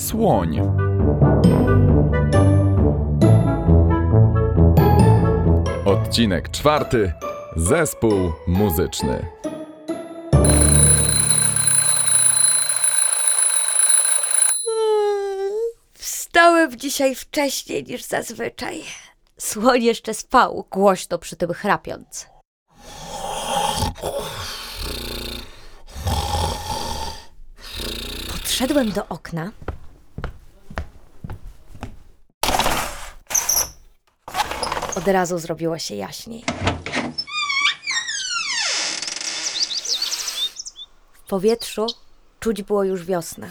Słoń. Odcinek czwarty. Zespół muzyczny. Wstałem dzisiaj wcześniej niż zazwyczaj. Słoń jeszcze spał, głośno przy tym chrapiąc. Podszedłem do okna. Od razu zrobiło się jaśniej. W powietrzu czuć było już wiosnę.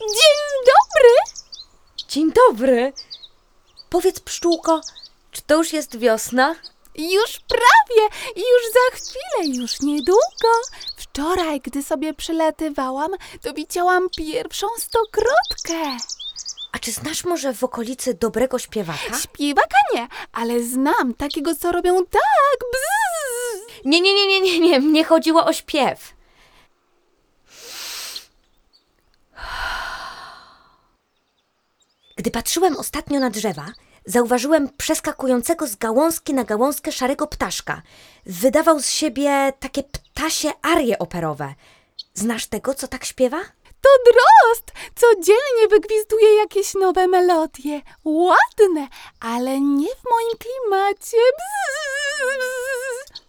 Dzień dobry! Dzień dobry! Powiedz, pszczółko, czy to już jest wiosna? Już prawie, już za chwilę, już niedługo. Wczoraj, gdy sobie przylatywałam, to widziałam pierwszą stokrotkę. A czy znasz może w okolicy dobrego śpiewaka? Śpiewaka nie, ale znam takiego, co robią tak. Bzzz. Nie, nie, nie, nie, nie, nie, mnie chodziło o śpiew. Gdy patrzyłem ostatnio na drzewa, zauważyłem przeskakującego z gałązki na gałązkę szarego ptaszka. Wydawał z siebie takie ptasie arie operowe. Znasz tego, co tak śpiewa? To drost! Codziennie wygwizduje jakieś nowe melodie. Ładne, ale nie w moim klimacie. Bzzz.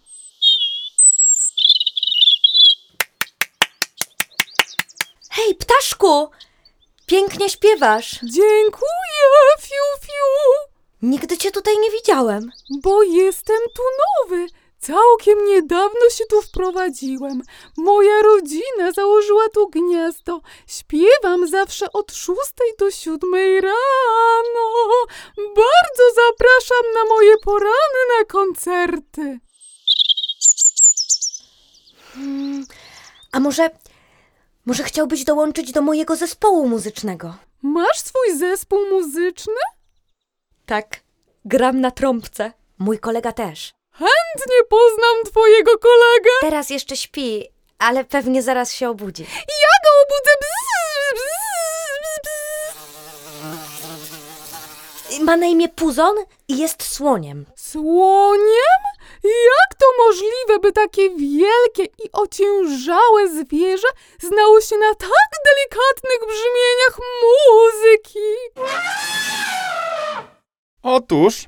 Hej, ptaszku! Pięknie śpiewasz. Dziękuję, fiu, fiu. Nigdy cię tutaj nie widziałem. Bo jestem tu nowy. Całkiem niedawno się tu wprowadziłem. Moja rodzina założyła tu gniazdo. Śpiewam zawsze od szóstej do siódmej rano. Bardzo zapraszam na moje poranne koncerty. A może. Może chciałbyś dołączyć do mojego zespołu muzycznego? Masz swój zespół muzyczny? Tak. Gram na trąbce. Mój kolega też. Chętnie poznam twojego kolegę. Teraz jeszcze śpi, ale pewnie zaraz się obudzi. Ja go obudzę. Bzz, bzz, bzz. Ma na imię Puzon i jest słoniem. Słoniem? Jak to możliwe, by takie wielkie i ociężałe zwierzę znało się na tak delikatnych brzmieniach muzyki? Otóż,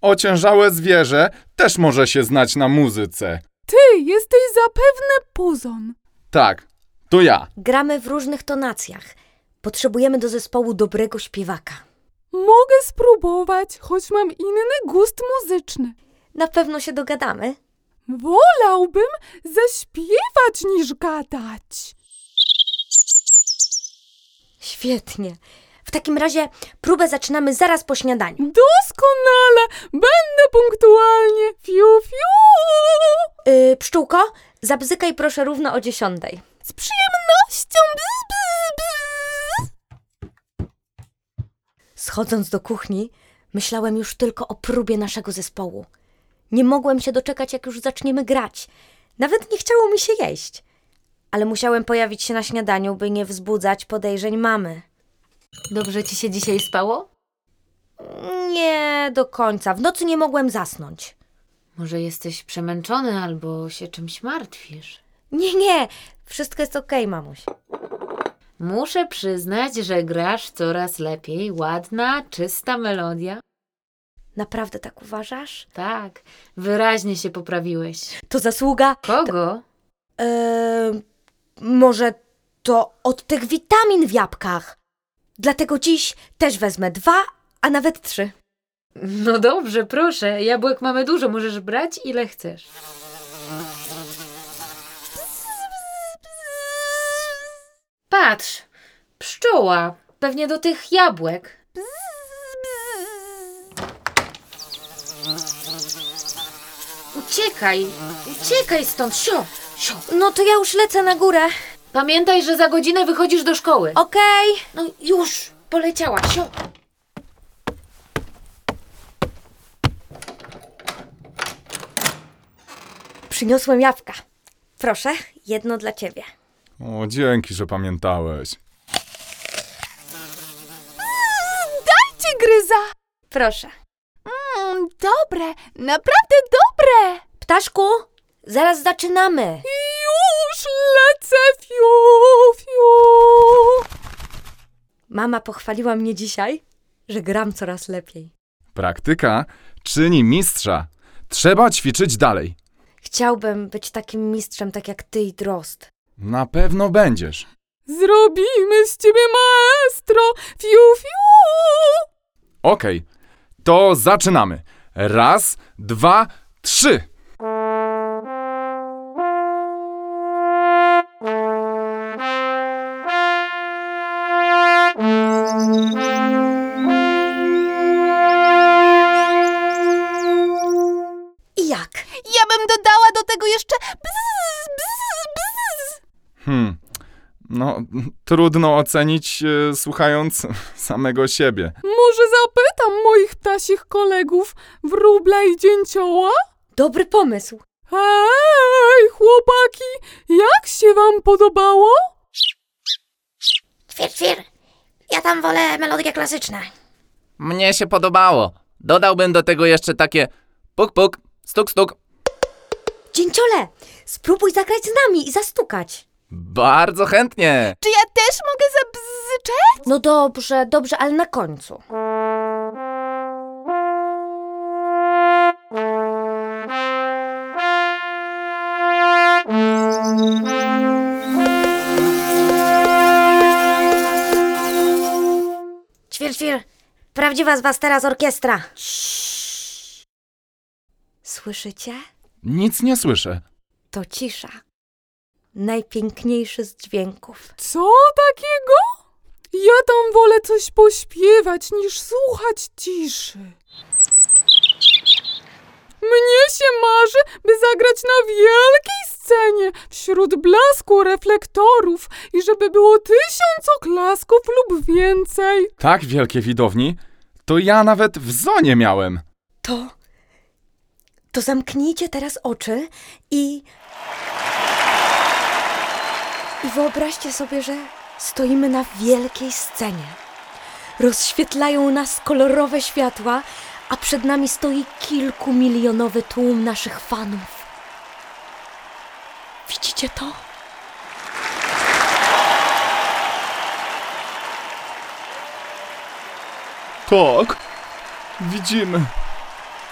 ociężałe zwierzę też może się znać na muzyce. Ty jesteś zapewne puzon. Tak, to ja. Gramy w różnych tonacjach. Potrzebujemy do zespołu dobrego śpiewaka. Mogę spróbować, choć mam inny gust muzyczny. Na pewno się dogadamy. Wolałbym zaśpiewać niż gadać. Świetnie. W takim razie próbę zaczynamy zaraz po śniadaniu. Doskonale, będę punktualnie. Fiu, fiu. Yy, pszczółko, zabzykaj proszę równo o dziesiątej. Z przyjemnością. Bzz, bzz, bzz. Schodząc do kuchni, myślałem już tylko o próbie naszego zespołu. Nie mogłem się doczekać, jak już zaczniemy grać. Nawet nie chciało mi się jeść. Ale musiałem pojawić się na śniadaniu, by nie wzbudzać podejrzeń mamy. Dobrze ci się dzisiaj spało? Nie do końca. W nocy nie mogłem zasnąć. Może jesteś przemęczony albo się czymś martwisz? Nie, nie. Wszystko jest okej, mamuś. Muszę przyznać, że grasz coraz lepiej. Ładna, czysta melodia. Naprawdę tak uważasz? Tak, wyraźnie się poprawiłeś. To zasługa. Kogo? Eee, może to od tych witamin w jabłkach. Dlatego dziś też wezmę dwa, a nawet trzy. No dobrze, proszę. Jabłek mamy dużo, możesz brać ile chcesz. Patrz, pszczoła. Pewnie do tych jabłek. Uciekaj, uciekaj stąd, sio, sio. No to ja już lecę na górę. Pamiętaj, że za godzinę wychodzisz do szkoły. Okej. No już, poleciała, sio. Przyniosłem jabłka. Proszę, jedno dla ciebie. O, dzięki, że pamiętałeś. Dajcie gryza! Proszę. Mm, dobre, naprawdę dobre! Ptaszku, zaraz zaczynamy. Lecę, fiu, fiu! Mama pochwaliła mnie dzisiaj, że gram coraz lepiej. Praktyka czyni mistrza. Trzeba ćwiczyć dalej. Chciałbym być takim mistrzem, tak jak ty i Drost. Na pewno będziesz. Zrobimy z ciebie maestro, fiu, fiu! Okej, to zaczynamy. Raz, dwa, trzy. Trudno ocenić, e, słuchając samego siebie. Może zapytam moich ptasich kolegów, wróbla i dzięcioła? Dobry pomysł. Hej, chłopaki, jak się wam podobało? Ćwir, ćwir. Ja tam wolę melodie klasyczne. Mnie się podobało. Dodałbym do tego jeszcze takie puk puk, stuk stuk. Dzięciole, spróbuj zagrać z nami i zastukać. Bardzo chętnie. Czy ja też mogę zabzyczeć? No dobrze, dobrze, ale na końcu. Ćwir, ćwir. Prawdziwa z was teraz orkiestra. Słyszycie? Nic nie słyszę. To cisza. Najpiękniejszy z dźwięków. Co takiego? Ja tam wolę coś pośpiewać niż słuchać ciszy. Mnie się marzy, by zagrać na wielkiej scenie, wśród blasku reflektorów i żeby było tysiąc oklasków lub więcej. Tak wielkie widowni, to ja nawet w zonie miałem. To. To zamknijcie teraz oczy i. I wyobraźcie sobie, że stoimy na wielkiej scenie. Rozświetlają nas kolorowe światła, a przed nami stoi kilkumilionowy tłum naszych fanów. Widzicie to? Tak, widzimy.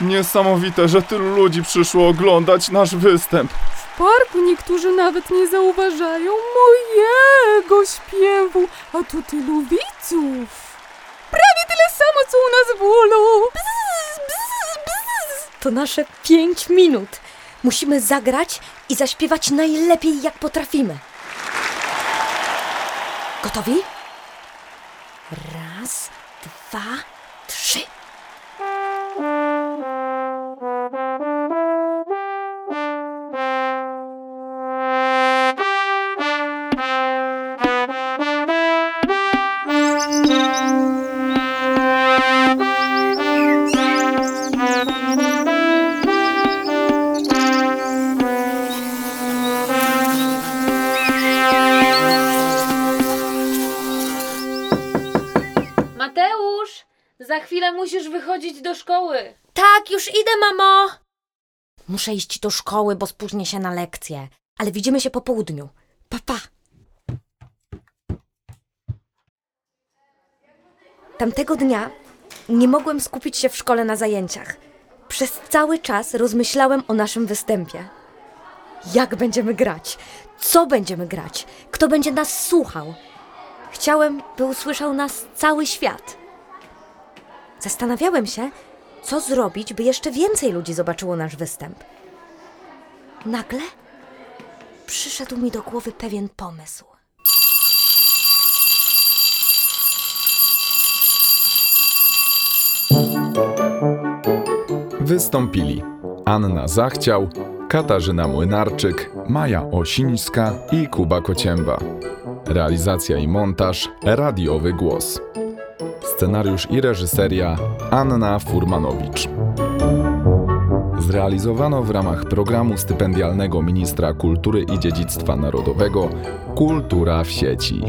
Niesamowite, że tylu ludzi przyszło oglądać nasz występ. Parku niektórzy nawet nie zauważają mojego śpiewu, a tu tylu widzów. Prawie tyle samo, co u nas w. To nasze pięć minut. Musimy zagrać i zaśpiewać najlepiej, jak potrafimy. Gotowi? Raz, dwa, trzy. Za chwilę musisz wychodzić do szkoły. Tak, już idę, mamo. Muszę iść do szkoły, bo spóźnię się na lekcję. Ale widzimy się po południu. Pa, pa. Tamtego dnia nie mogłem skupić się w szkole na zajęciach. Przez cały czas rozmyślałem o naszym występie. Jak będziemy grać? Co będziemy grać? Kto będzie nas słuchał? Chciałem, by usłyszał nas cały świat. Zastanawiałem się, co zrobić, by jeszcze więcej ludzi zobaczyło nasz występ. Nagle przyszedł mi do głowy pewien pomysł. Wystąpili Anna Zachciał, Katarzyna Młynarczyk, Maja Osińska i Kuba Kocięba. Realizacja i montaż Radiowy Głos. Scenariusz i reżyseria Anna Furmanowicz. zrealizowano w ramach programu stypendialnego ministra kultury i dziedzictwa narodowego Kultura w sieci.